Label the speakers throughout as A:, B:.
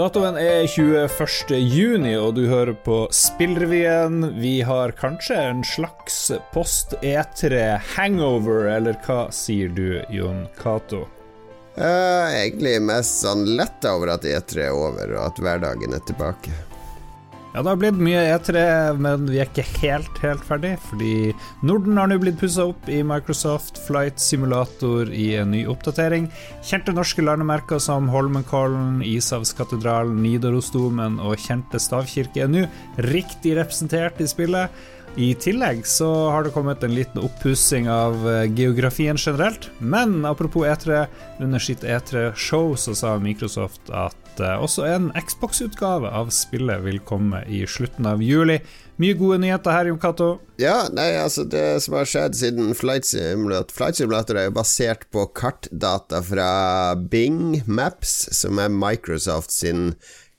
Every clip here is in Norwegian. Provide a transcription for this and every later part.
A: Datoen er 21. juni, og du hører på Spillrevyen. Vi har kanskje en slags post E3 hangover, eller hva sier du, Jon Cato?
B: Uh, egentlig mest sånn letta over at E3 er over, og at hverdagen er tilbake.
A: Ja, det har blitt mye E3, men vi er ikke helt, helt ferdig. Fordi Norden har nå blitt pussa opp i Microsoft Flight Simulator i en ny oppdatering. Kjente norske landemerker som Holmenkollen, Ishavskatedralen, Nidarosdomen og kjente stavkirke er nå riktig representert i spillet. I tillegg så har det kommet en liten oppussing av eh, geografien generelt. Men apropos E3, under sitt E3-show så sa Microsoft at eh, også en Xbox-utgave av spillet vil komme i slutten av juli. Mye gode nyheter her, Jon Cato.
B: Ja, nei, altså det som har skjedd siden Flight Simulator Flight Simulator er jo basert på kartdata fra Bing Maps, som er Microsoft sin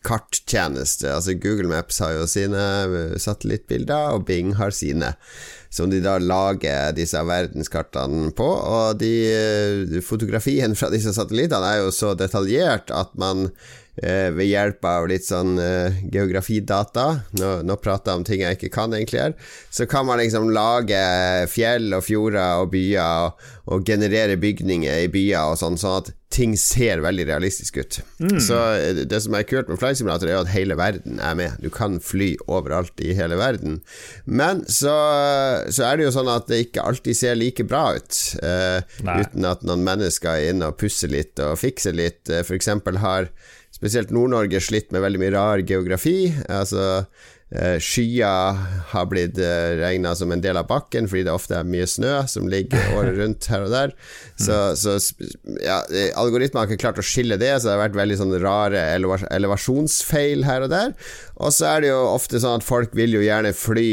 B: karttjeneste. Altså Google Maps har jo sine satellittbilder, og Bing har sine. Som de da lager disse verdenskartene på. Og de, eh, fotografien fra disse satellittene er jo så detaljert at man ved hjelp av litt sånn eh, geografidata nå, nå, prater jeg om ting jeg ikke kan egentlig her. Så kan man liksom lage fjell og fjorder og byer og, og generere bygninger i byer og sånn, sånn at ting ser veldig realistisk ut. Mm. Så eh, det som er kult med Flight Simulator, er at hele verden er med. Du kan fly overalt i hele verden. Men så, så er det jo sånn at det ikke alltid ser like bra ut, eh, uten at noen mennesker er inne og pusser litt og fikser litt. F.eks. har spesielt Nord-Norge slitt med veldig mye rar geografi. Altså Eh, skyer har blitt eh, regna som en del av bakken fordi det ofte er mye snø som ligger året rundt her og der. Så, så ja, algoritmer har ikke klart å skille det, så det har vært veldig sånn rare elevasjonsfeil her og der. Og så er det jo ofte sånn at folk vil jo gjerne fly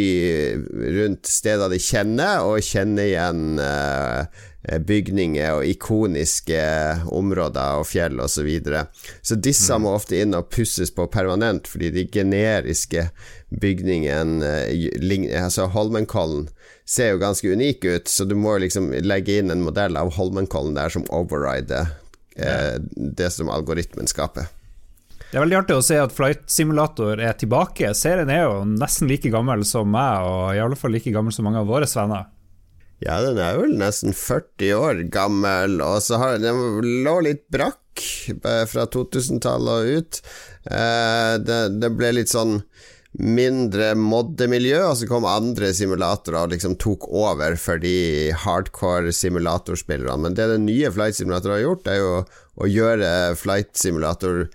B: rundt steder de kjenner, og kjenne igjen Eh, bygninger og ikoniske områder og fjell osv. Så, videre. så disse mm. må ofte inn og pusses på permanent, fordi de generiske bygningene, eh, altså Holmenkollen, ser jo ganske unik ut, så du må liksom legge inn en modell av Holmenkollen der som overrider eh, det som algoritmen skaper.
A: Det er veldig artig å se at Flight Simulator er tilbake. Serien er jo nesten like gammel som meg, og i alle fall like gammel som mange av våre venner.
B: Ja, den er vel nesten 40 år gammel, og så har den lå litt brakk fra 2000-tallet og ut. Eh, det, det, ble litt sånn mindre moddemiljø, og så kom andre simulatorer og liksom tok over for de hardcore simulatorspillerne. Men det den nye Flight Simulator har gjort, er jo å gjøre Flight Simulator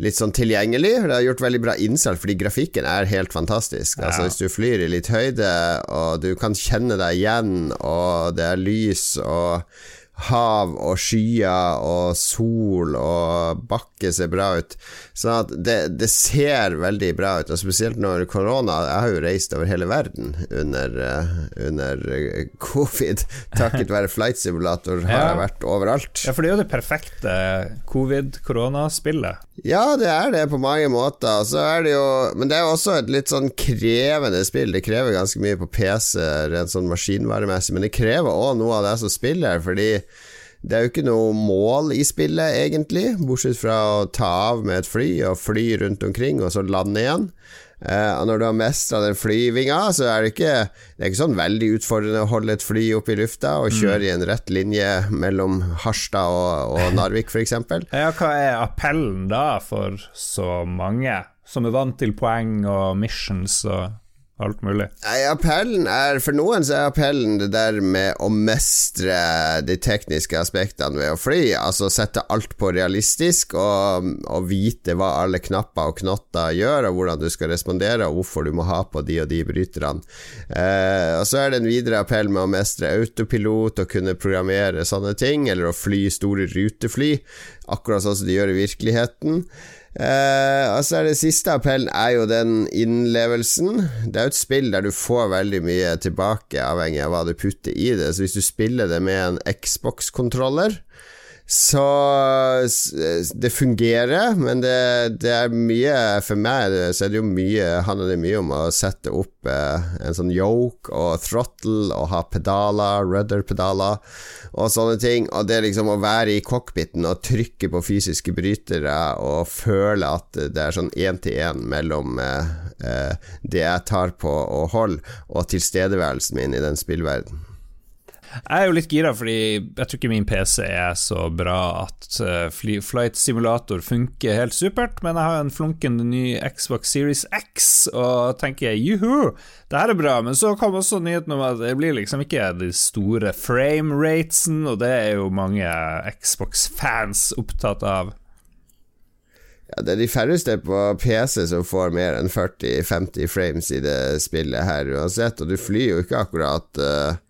B: litt sånn tilgjengelig. Det har gjort veldig bra innsalg, fordi grafikken er helt fantastisk. Ja. Altså Hvis du flyr i litt høyde, og du kan kjenne deg igjen, og det er lys og hav og skyer og sol og bakke ser bra ut. Sånn at det, det, ser veldig bra ut, og spesielt når korona Jeg har jo reist over hele verden under, uh, under eh, covid. Takket være flight simulator har ja. jeg vært overalt.
A: Ja, for det er jo det perfekte covid-koronaspillet.
B: Ja, det er det på mange måter. Så er det jo, men det er jo også et litt sånn krevende spill. Det krever ganske mye på PC rent sånn maskinvaremessig, men det krever òg noe av det som spiller, fordi det er jo ikke noe mål i spillet, egentlig, bortsett fra å ta av med et fly og fly rundt omkring, og så lande igjen. Uh, og når du har mestra den flyvinga, så er det ikke Det er ikke sånn veldig utfordrende å holde et fly oppe i lufta og mm. kjøre mm. i en rett linje mellom Harstad og, og Narvik, f.eks.
A: ja, hva er appellen da for så mange som er vant til poeng og missions og alt mulig.
B: Nei, appellen er For noen så er appellen det der med å mestre de tekniske aspektene ved å fly. Altså sette alt på realistisk, og, og vite hva alle knapper og knotter gjør, og hvordan du skal respondere, og hvorfor du må ha på de og de bryterne. Eh, og så er det en videre appell med å mestre autopilot og kunne programmere sånne ting, eller å fly store rutefly, akkurat sånn som de gjør i virkeligheten. Eh, altså er Det siste appellen er jo den innlevelsen. Det er jo et spill der du får veldig mye tilbake, avhengig av hva du putter i det. Så hvis du spiller det med en Xbox-kontroller, Så det fungerer, men det, det, er mye For meg så er det jo mye handler det mye om å sette opp eh, en sånn yoke og throttle og ha pedaler, rudder-pedaler og sånne ting. Og det er liksom å være i cockpiten og trykke på fysiske brytere og føle at det er sånn én-til-én mellom eh, eh, det jeg tar på og holder, og tilstedeværelsen min i den spillverdenen.
A: Jeg er jo litt gira, fordi jeg tror ikke min PC er så bra at uh, Flight Simulator funker helt supert, men jeg har en flunkende ny Xbox Series X og tenker juhu, det her er bra. Men så kom også nyheten om at det blir liksom ikke de store frame ratesen, og det er jo mange Xbox-fans opptatt av.
B: Ja, det er de færreste på PC som får mer enn 40-50 frames i det spillet her uansett, og du flyr jo ikke akkurat uh Eh,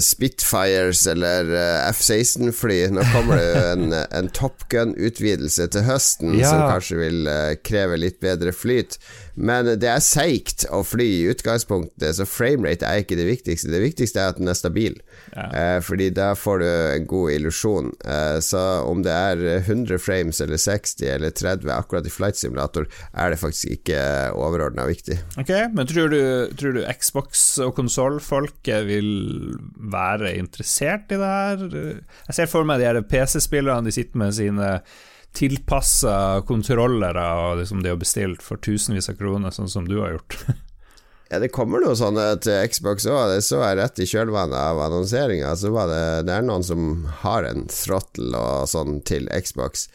B: Spitfires eller eh, F-16-fly. Nå kommer det jo en, en Top Gun-utvidelse til høsten ja. som kanskje vil eh, kreve litt bedre flyt. Men det er seigt å fly i utgangspunktet, så framerate er ikke det viktigste. Det viktigste er at den er stabil, ja. eh, fordi da får du en god illusjon. Eh, så om det er 100 frames eller 60 eller 30 akkurat i flight simulator, er det faktisk ikke overordna viktig.
A: Ok, Men tror du, tror du Xbox og konsollfolket vil være interessert i det her? Jeg ser for meg de PC-spillerne de sitter med sine tilpassa kontrollere og liksom de har bestilt for tusenvis av kroner, sånn som du har gjort.
B: ja, det kommer noe sånne til Xbox òg. Det så jeg rett i kjølvannet av annonseringa. Så det, det er noen som har en throttle og sånn til Xbox.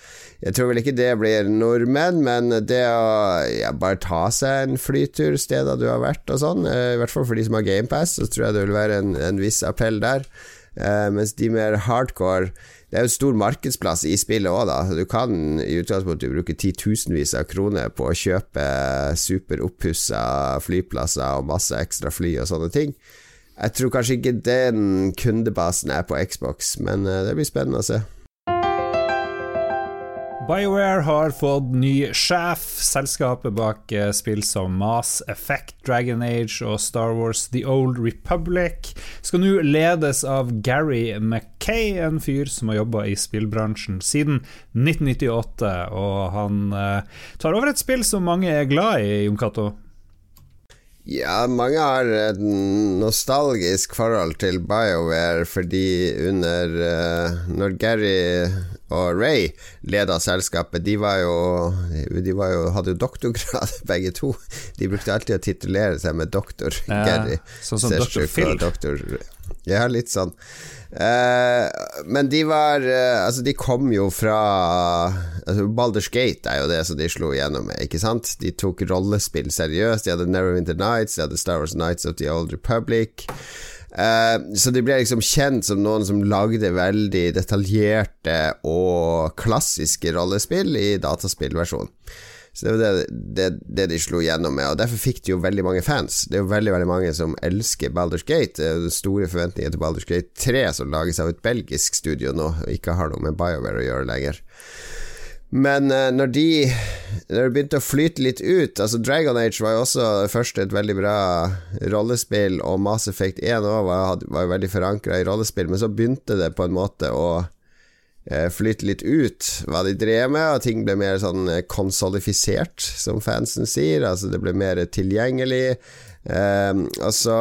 B: Jeg tror vel ikke det blir nordmenn, men det å ja, bare ta seg en flytur steder du har vært og sånn, eh, i hvert fall for de som har GamePass, så tror jeg det vil være en, en viss appell der. Eh, mens de mer hardcore det er jo stor markedsplass i spillet òg, da. Du kan i utgangspunktet bruke titusenvis av kroner på å kjøpe superoppussa flyplasser og masse ekstra fly og sånne ting. Jeg tror kanskje ikke den kundebasen er på Xbox, men eh, det blir spennende å se.
A: BioWare har fått ny sjef. Selskapet bak eh, spill som Mass Effect, Dragon Age og Star Wars The Old Republic skal nå ledes av Gary Mackay, en fyr som har jobba i spillbransjen siden 1998. Og han eh, tar over et spill som mange er glad i, Jon Cato.
B: Ja, mange har et nostalgisk forhold til BioWare fordi under uh, Når Gary og Ray leda selskapet, de var jo De var jo, hadde jo doktorgrad, begge to. De brukte alltid å titulere seg med doktor. Ja, Gary.
A: Sånn som Dr. Phil.
B: Doktor, ja, litt sånn. Eh, men de var eh, Altså, de kom jo fra altså, Balders Gate er jo det som de slo igjennom med, ikke sant? De tok rollespill seriøst. De hadde Neverwinter Nights, de hadde Star Wars Nights of the Old Republic. Uh, så de ble liksom kjent som noen som lagde veldig detaljerte og klassiske rollespill i dataspillversjon. Så det var det, det, det, de slo gjennom med, og derfor fikk de jo veldig mange fans. Det er jo veldig veldig mange som elsker Balders Gate. Det er store forventninger til Balders Gate 3, som lages av et belgisk studio nå, og ikke har noe med BioWare å gjøre lenger. Men uh, når de Når det begynte å flyte litt ut Altså Dragon Age var jo også først et veldig bra rollespill, og Mass Effect 1 òg var, var, jo veldig forankra i rollespill, men så begynte det på en måte å uh, flyte litt ut hva de drev med, og ting ble mer sånn uh, konsolifisert, som fansen sier. Altså det ble mer tilgjengelig. og så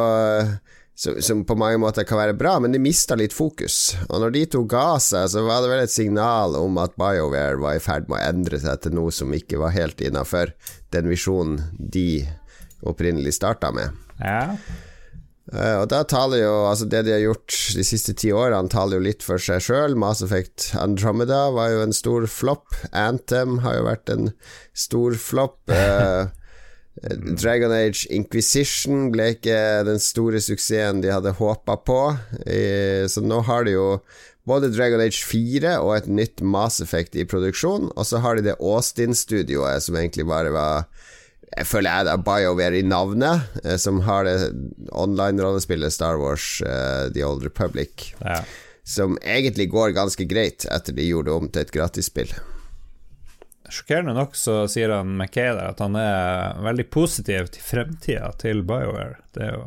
B: som på mange måter kan være bra, men de mista litt fokus. Og når de to ga seg, så var det vel et signal om at BioWare var i ferd med å endre seg til noe som ikke var helt innafor den visjonen de opprinnelig starta med.
A: Ja.
B: Uh, og da taler jo Altså, det de har gjort de siste ti årene, taler jo litt for seg sjøl. Mass Effect Andromeda var jo en stor flopp. Anthem har jo vært en stor flopp. Uh, Dragon Age Inquisition ble ikke den store suksessen de hadde håpa på, så nå har de jo både Dragon Age 4 og et nytt Mass Effect i produksjon, og så har de det Austin-studioet som egentlig bare var jeg føler jeg det er BioWare i navnet, eh, som har det online-rollespillet Star Wars The Old Republic,
A: ja.
B: som egentlig går ganske greit etter de gjorde det om til et gratisspill.
A: Sjokkerende nok så sier han McKay der at han er veldig positiv til fremtida til BioWare. Det er jo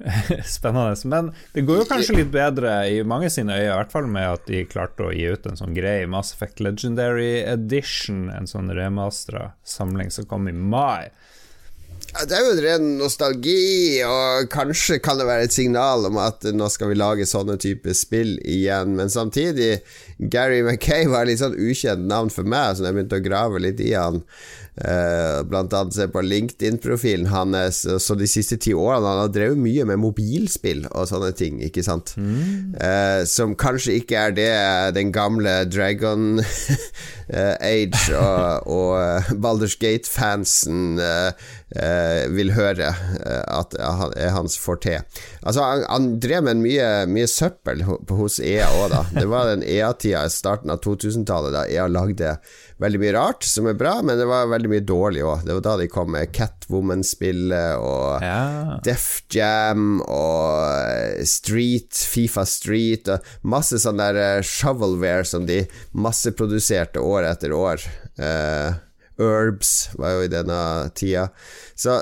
A: spennende. Men det går jo kanskje litt bedre i mange sine øyne, i hvert fall med at de klarte å gi ut en sånn grei Mass Effect Legendary Edition, en sånn remastra samling som kom i mai.
B: Det er jo en ren nostalgi, og kanskje kan det være et signal om at nå skal vi lage sånne typer spill igjen, men samtidig Gary Mackay var et litt sånn ukjent navn for meg, så jeg begynte å grave litt i han. Uh, blant annet se på LinkedIn-profilen hans. Så de siste ti årene Han har drevet mye med mobilspill og sånne ting, ikke sant? Mm. Uh, som kanskje ikke er det den gamle Dragon Age og, og Balders Gate-fansen vil høre at er hans forte. Altså, han, han drev med mye, mye søppel hos EA òg, da. Det var den EA-tida i starten av 2000-tallet da EA lagde veldig mye rart som er bra, men det var veldig mye dårlig òg. Det var da de kom med Catwoman-spillet og ja. Def Jam og Street, Fifa Street og masse sånn der shovelware som de masseproduserte år etter år. Uh, Herbs var jo i denne tida. Så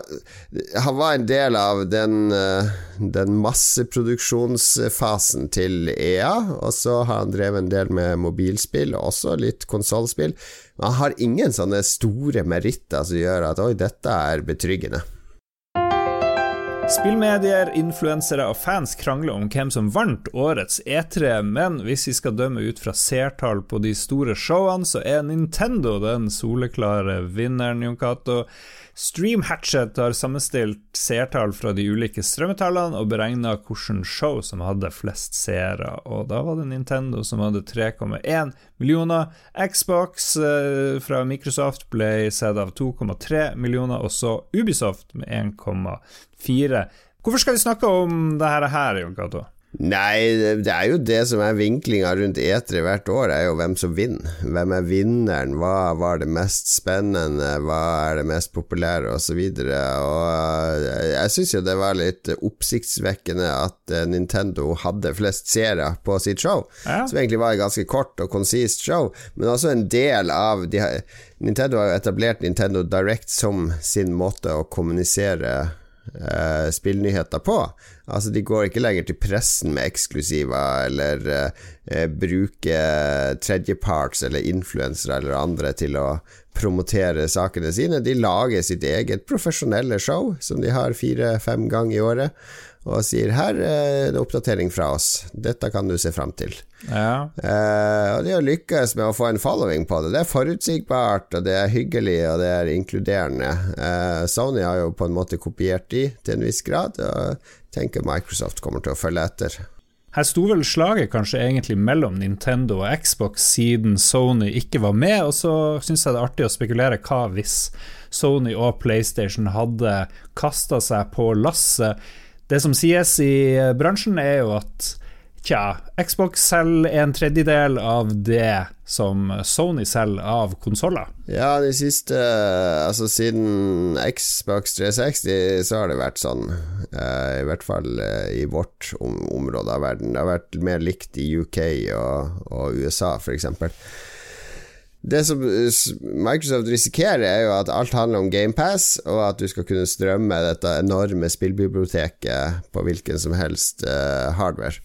B: han var en del av den, eh, den masseproduksjonsfasen til EA, og så har han drevet en del med mobilspill, og også litt konsollspill. Men han har ingen sånne store meritter som gjør at oi, dette er betryggende.
A: Spillmedier, influensere og fans krangler om hvem som vant årets E3, men hvis vi skal dømme ut fra seertall på de store showene, så er Nintendo den soleklare vinneren, Jon Cato. Stream Hatchet har sammenstilt seertall fra de ulike strømmetallene og beregna hvilket show som hadde flest seere, og da var det Nintendo som hadde 3,1 millioner. Xbox eh, fra Microsoft ble sett av 2,3 millioner, og så Ubisoft med 1,4. Hvorfor skal vi snakke om dette her, Jon Cato?
B: Nei, det er jo det som er vinklinga rundt etere hvert år, er jo hvem som vinner. Hvem er vinneren, hva var det mest spennende, hva er det mest populære, osv. Og, så og eh, jeg syns jo det var litt oppsiktsvekkende at eh, Nintendo hadde flest seere på sitt show, ja. som egentlig var et ganske kort og konsist show, men også en del av de, Nintendo har jo etablert Nintendo Direct som sin måte å kommunisere eh, spillnyheter på. Altså De går ikke lenger til pressen med eksklusiver, eller uh, bruker tredjeparts eller influensere eller andre til å promotere sakene sine. De lager sitt eget profesjonelle show, som de har fire-fem ganger i året, og sier 'her er det oppdatering fra oss', dette kan du se fram til'. Ja. Uh, og de har lykkes med å få en following på det. Det er forutsigbart, og det er hyggelig, og det er inkluderende. Uh, Sony har jo på en måte kopiert de til en viss grad, og tenker Microsoft kommer til å følge etter.
A: Her sto vel slaget kanskje egentlig mellom Nintendo og Xbox, siden Sony ikke var med, og så syns jeg det er artig å spekulere hva hvis Sony og PlayStation hadde kasta seg på lasset. Det som sies i bransjen, er jo at Tja, Xbox selger en tredjedel av det som Sony selger av konsoller.
B: Ja, de siste Altså siden Xbox 360 så har det vært sånn. Uh, I hvert fall uh, i vårt om område av verden. Det har vært mer likt i UK og, og USA, f.eks. Det som Microsoft risikerer, er jo at alt handler om GamePass, og at du skal kunne strømme dette enorme spillbiblioteket på hvilken som helst hardware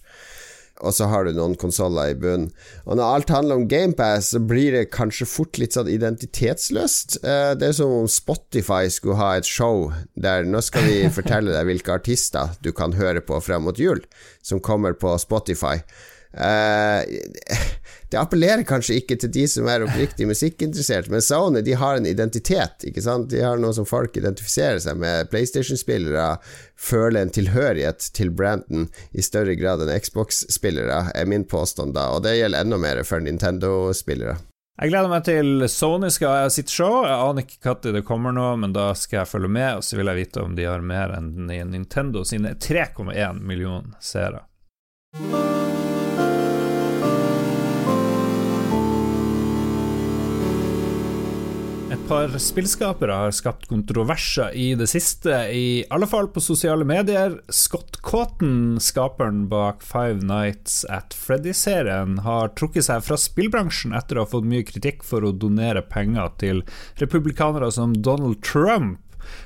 B: og så har du noen konsoller i bunnen. Og når alt handler om GamePass, så blir det kanskje fort litt sånn identitetsløst. Eh, det er som om Spotify skulle ha et show der nå skal vi fortelle deg hvilke artister du kan høre på frem mot jul, som kommer på Spotify. Uh, det appellerer kanskje ikke til de som er oppriktig musikkinteressert, men Sony de har en identitet. Ikke sant? De har noe som folk identifiserer seg med. PlayStation-spillere føler en tilhørighet til Branton i større grad enn Xbox-spillere, er min påstand da, og det gjelder enda mer for Nintendo-spillere.
A: Jeg gleder meg til Sony skal ha sitt show. Jeg aner ikke når det kommer nå, men da skal jeg følge med, og så vil jeg vite om de har mer enn Nintendo sine 3,1 millioner seere. Par spillskapere har skapt kontroverser i det siste, i alle fall på sosiale medier. Scott Cawton, skaperen bak Five Nights at Freddy-serien, har trukket seg fra spillbransjen etter å ha fått mye kritikk for å donere penger til republikanere som Donald Trump.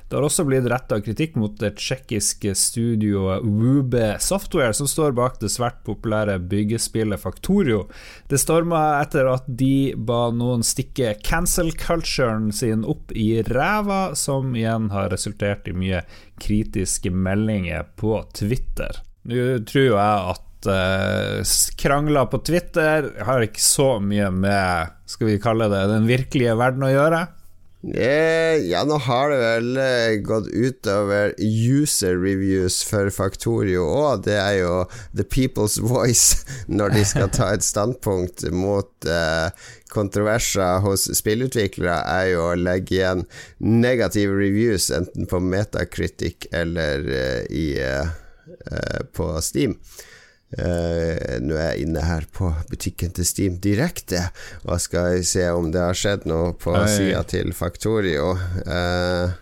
A: Det har også blitt retta kritikk mot det tsjekkiske studioet Wube Software, som står bak det svært populære byggespillet Faktorio. Det storma etter at de ba noen stikke cancel culturen sin opp i ræva, som igjen har resultert i mye kritiske meldinger på Twitter. Nå tror jo jeg at uh, krangler på Twitter har ikke så mye med skal vi kalle det den virkelige verden å gjøre.
B: Eh, ja, nå har det vel eh, gått utover user reviews for Factorio òg. Det er jo the people's voice når de skal ta et standpunkt mot eh, kontroverser hos spillutviklere, er jo å legge igjen negative reviews enten på Metacritic eller eh, i, eh, eh, på Steam. Uh, nå er jeg inne her på butikken til Steam direkte og skal se om det har skjedd noe på sida til Factorio. Uh,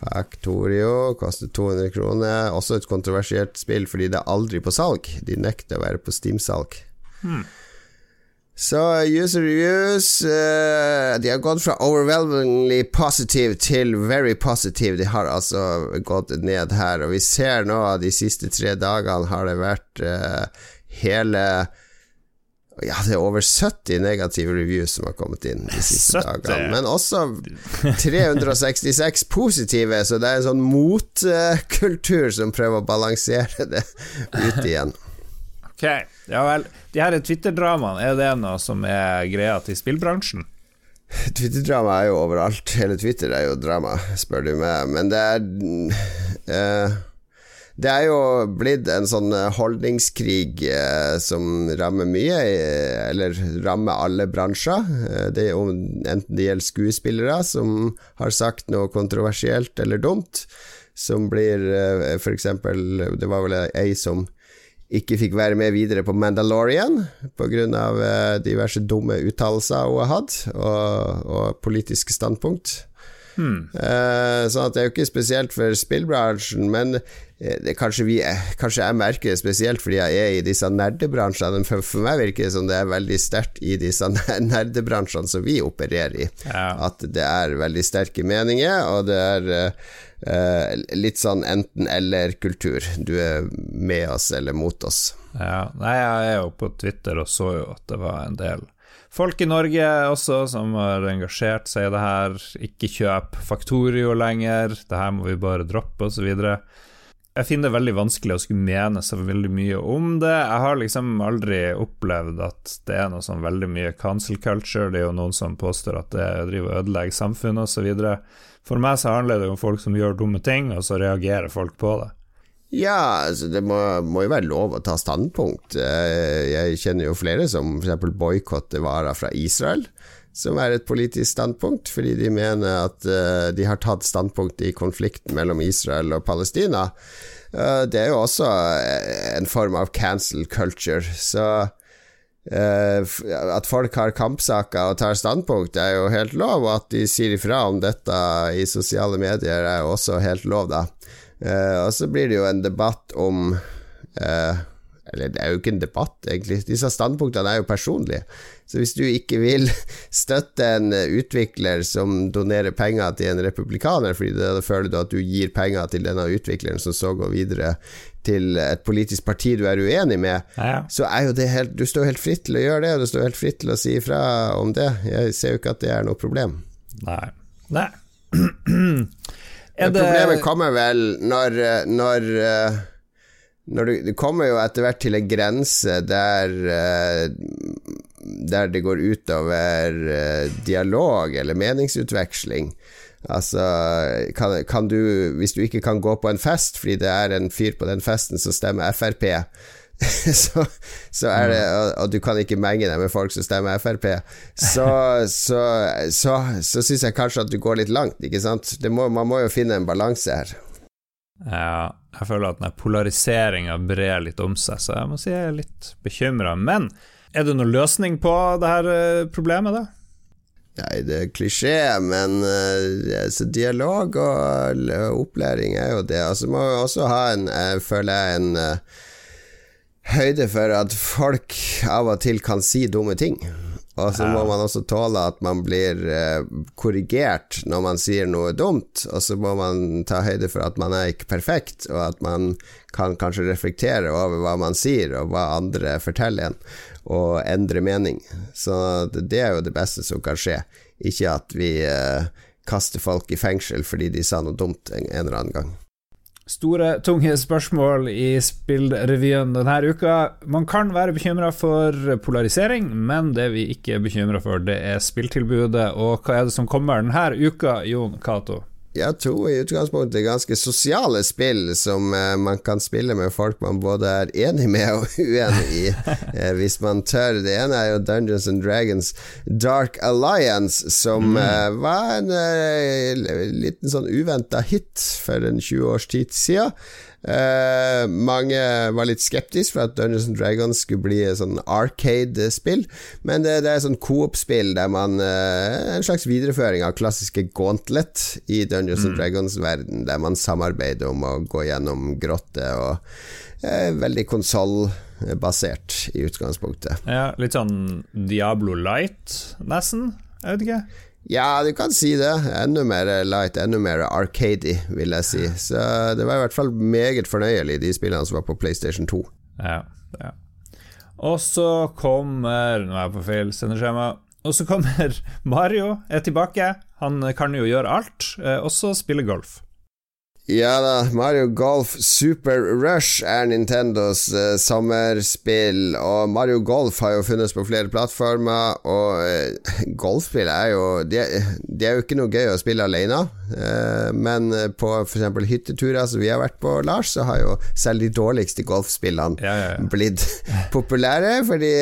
B: Factorio koster 200 kroner. Også et kontroversielt spill fordi det er aldri på salg. De nekter å være på Steam-salg. Hmm. Så user reviews uh, De har gått fra overwhelmingly positive til very positive. De har altså gått ned her. Og vi ser nå de siste tre dagene har det vært uh, hele ja, det er over 70 negative reviews som har kommet inn de siste 70. dagene. Men også 366 positive, så det er en sånn motkultur som prøver å balansere det ut igjen.
A: Ok, ja vel. De her Twitter-dramaene, er det noe som er greia til spillbransjen?
B: Twitter-drama er jo overalt. Hele Twitter er jo drama, spør du meg. Men det er uh, Det er jo blitt en sånn holdningskrig uh, som rammer mye, eller rammer alle bransjer. Uh, det om, enten det gjelder skuespillere som har sagt noe kontroversielt eller dumt, som blir uh, f.eks. Det var vel ei som ikke fikk være med videre på Mandalorian pga. Uh, diverse dumme uttalelser hun har hatt, og, og politiske standpunkt. Hmm. Uh, at det er jo ikke spesielt for spillbransjen, men eh, det, kanskje, vi, kanskje, jeg merker det spesielt fordi jeg er i disse nerdebransjene. For, for meg virker det som det er veldig sterkt i disse nerdebransjene som vi opererer i. Ja. At det er veldig sterke meninger, og det er Uh, litt sånn enten-eller-kultur. Du er med oss eller mot oss.
A: Ja, nei, jeg er jo på Twitter og så jo at det var en del folk i Norge også som har engasjert seg i det her. Ikke kjøp Faktorio lenger, det her må vi bare droppe, osv. Jeg finner det veldig vanskelig å skulle mene så veldig mye om det. Jeg har liksom aldri opplevd at det er noe sånn veldig mye cancel culture. Det er jo noen som påstår at det driver og ødelegger samfunnet, osv. For meg så handler det om folk som gjør dumme ting, og så reagerer folk på det.
B: Ja, altså det må, må, jo være lov å ta standpunkt. Eh, jeg kjenner jo flere som f.eks. boikotter varer fra Israel, som er et politisk standpunkt, fordi de mener at eh, de har tatt standpunkt i konflikten mellom Israel og Palestina. Eh, det er jo også en form av cancel culture, så at folk har kampsaker og tar standpunkt, er jo helt lov. Og at de sier ifra om dette i sosiale medier, er jo også helt lov, da. Uh, og så blir det jo en debatt om uh, Eller det er jo ikke en debatt, egentlig. Disse standpunktene er jo personlige. Så hvis du ikke vil støtte en utvikler som donerer penger til en republikaner, fordi da føler du at du gir penger til denne utvikleren som så går videre til et politisk parti du er uenig med, ja. så er jo det helt Du står helt fritt til å gjøre det, og du står helt fritt til å si ifra om det. Jeg ser jo ikke at det er noe problem.
A: Nei. Nei.
B: det... Problemet kommer vel når, når, når du, du, kommer jo etter hvert til en grense der Der det går utover dialog eller meningsutveksling. Altså, kan, kan, du Hvis du ikke kan gå på en fest fordi det er en fyr på den festen som stemmer Frp, så, så, er det og, og, du kan ikke menge deg med folk som stemmer Frp, så, så, så, så syns jeg kanskje at du går litt langt, ikke sant? Må, man må jo finne en balanse her.
A: Ja, jeg føler at den polariseringa brer litt om seg, så jeg må si jeg er litt bekymra. Men er det noen løsning på det her eh, problemet, da?
B: Nei, det er klisjé, men uh, altså, dialog og opplæring er jo det. Altså må vi også ha en, jeg føler jeg, en høyde for at folk av og til kan si dumme ting. Og så må man også tåle at man blir eh, korrigert når man sier noe dumt, og så må man ta høyde for at man er ikke perfekt, og at man kan kanskje reflektere over hva man sier, og hva andre forteller en, og endre mening. Så det er jo det beste som kan skje, ikke at vi eh, kaster folk i fengsel fordi de sa noe dumt en, en eller annen gang.
A: Store, tunge spørsmål i Spillrevyen denne uka. Man kan være bekymra for polarisering, men det vi ikke er bekymra for, det er spilltilbudet. Og hva er det som kommer denne uka, Jon Cato?
B: Ja, to i utgangspunktet ganske sosiale spill som uh, man kan spille med folk man både er enig med og uenig i, uh, hvis man tør. Det ene er jo Dungeons and Dragons Dark Alliance, som uh, var en liten sånn uventa hit for en 20 års tid siden. Uh, mange var litt skeptiske for at Dungeons and Dragons skulle bli et sånn arcade-spill, men det, det er sånn coop-spill der man uh, En slags videreføring av klassiske Gauntlet i Dungeons mm. and Dragons-verden, der man samarbeider om å gå gjennom grotter og uh, Veldig konsollbasert i utgangspunktet.
A: Ja, litt sånn Diablo Light, nesten? Jeg vet ikke.
B: Ja, du kan si det. Enda mer light, enda mer arcady, vil jeg si. Så det var i hvert fall meget fornøyelig, de spillene som var på PlayStation 2.
A: Ja, ja. Og så kommer Nå er jeg på feil sendeskjema. Og så kommer Mario, er tilbake. Han kan jo gjøre alt, og også spille golf.
B: Ja da, Mario Golf Super Rush er Nintendos uh, sommerspill, og Mario Golf har jo funnes på flere plattformer, og uh, golfspill er jo det, de er jo ikke noe gøy å spille alene, uh, men på f.eks. hytteturer som vi har vært på, Lars, så har jo selv de dårligste golfspillene
A: ja, ja, ja.
B: blitt populære, fordi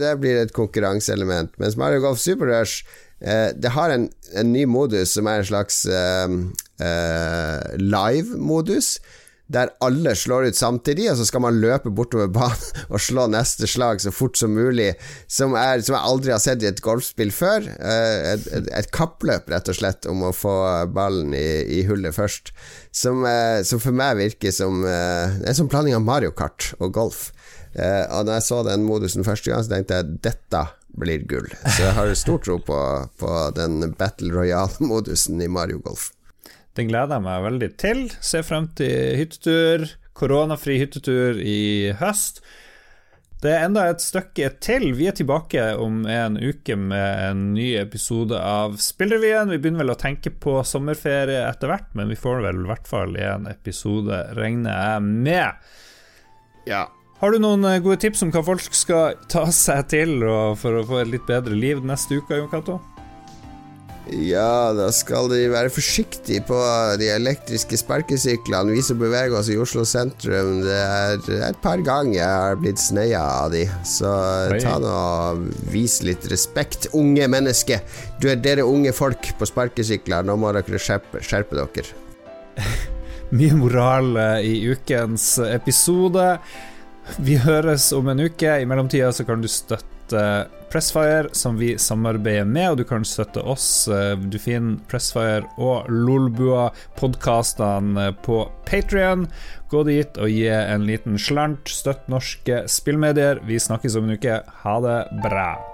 B: det blir et konkurranseelement, mens Mario Golf Super Rush det har en, en, ny modus som er en slags eh, live-modus. Der alle slår ut samtidig, og så skal man løpe bortover banen og slå neste slag så fort som mulig. Som, er, som jeg aldri har sett i et golfspill før. Eh, et, et, et, kappløp, rett og slett, om å få ballen i, i hullet først. Som, eh, som, for meg virker som eh, en sånn blanding av Mario Kart og golf. Eh, og når jeg så den modusen første gang, så tenkte jeg dette blir gull. Så jeg har stor tro på, på den Battle Royale-modusen i Mario Golf.
A: Den gleder jeg meg veldig til. Ser frem til hyttetur. Koronafri hyttetur i høst. Det er enda et stykke til. Vi er tilbake om en uke med en ny episode av Spillrevyen. Vi begynner vel å tenke på sommerferie etter hvert, men vi får vel i hvert fall en episode, regner jeg med.
B: Ja.
A: Har du noen eh, gode tips om hva folk skal ta seg til for å få et litt bedre liv neste uke, Jon Cato?
B: Ja, da skal de være forsiktige på de elektriske sparkesyklene. Vi som beveger oss i Oslo sentrum, det er et par ganger jeg har blitt sneia av de. Så ta nå og vis litt respekt, unge mennesker. Du er dere unge folk på sparkesykler, nå må dere skjerpe, skjerpe dere.
A: Mye moral eh, i ukens episode. Vi høres om en uke. I mellomtida så kan du støtte Pressfire, som vi samarbeider med, og du kan støtte oss. Du finner Pressfire og Lolbua-podkastene på Patrion. Gå dit og gi en liten slant. Støtt norske spillmedier. Vi snakkes om en uke. Ha det bra.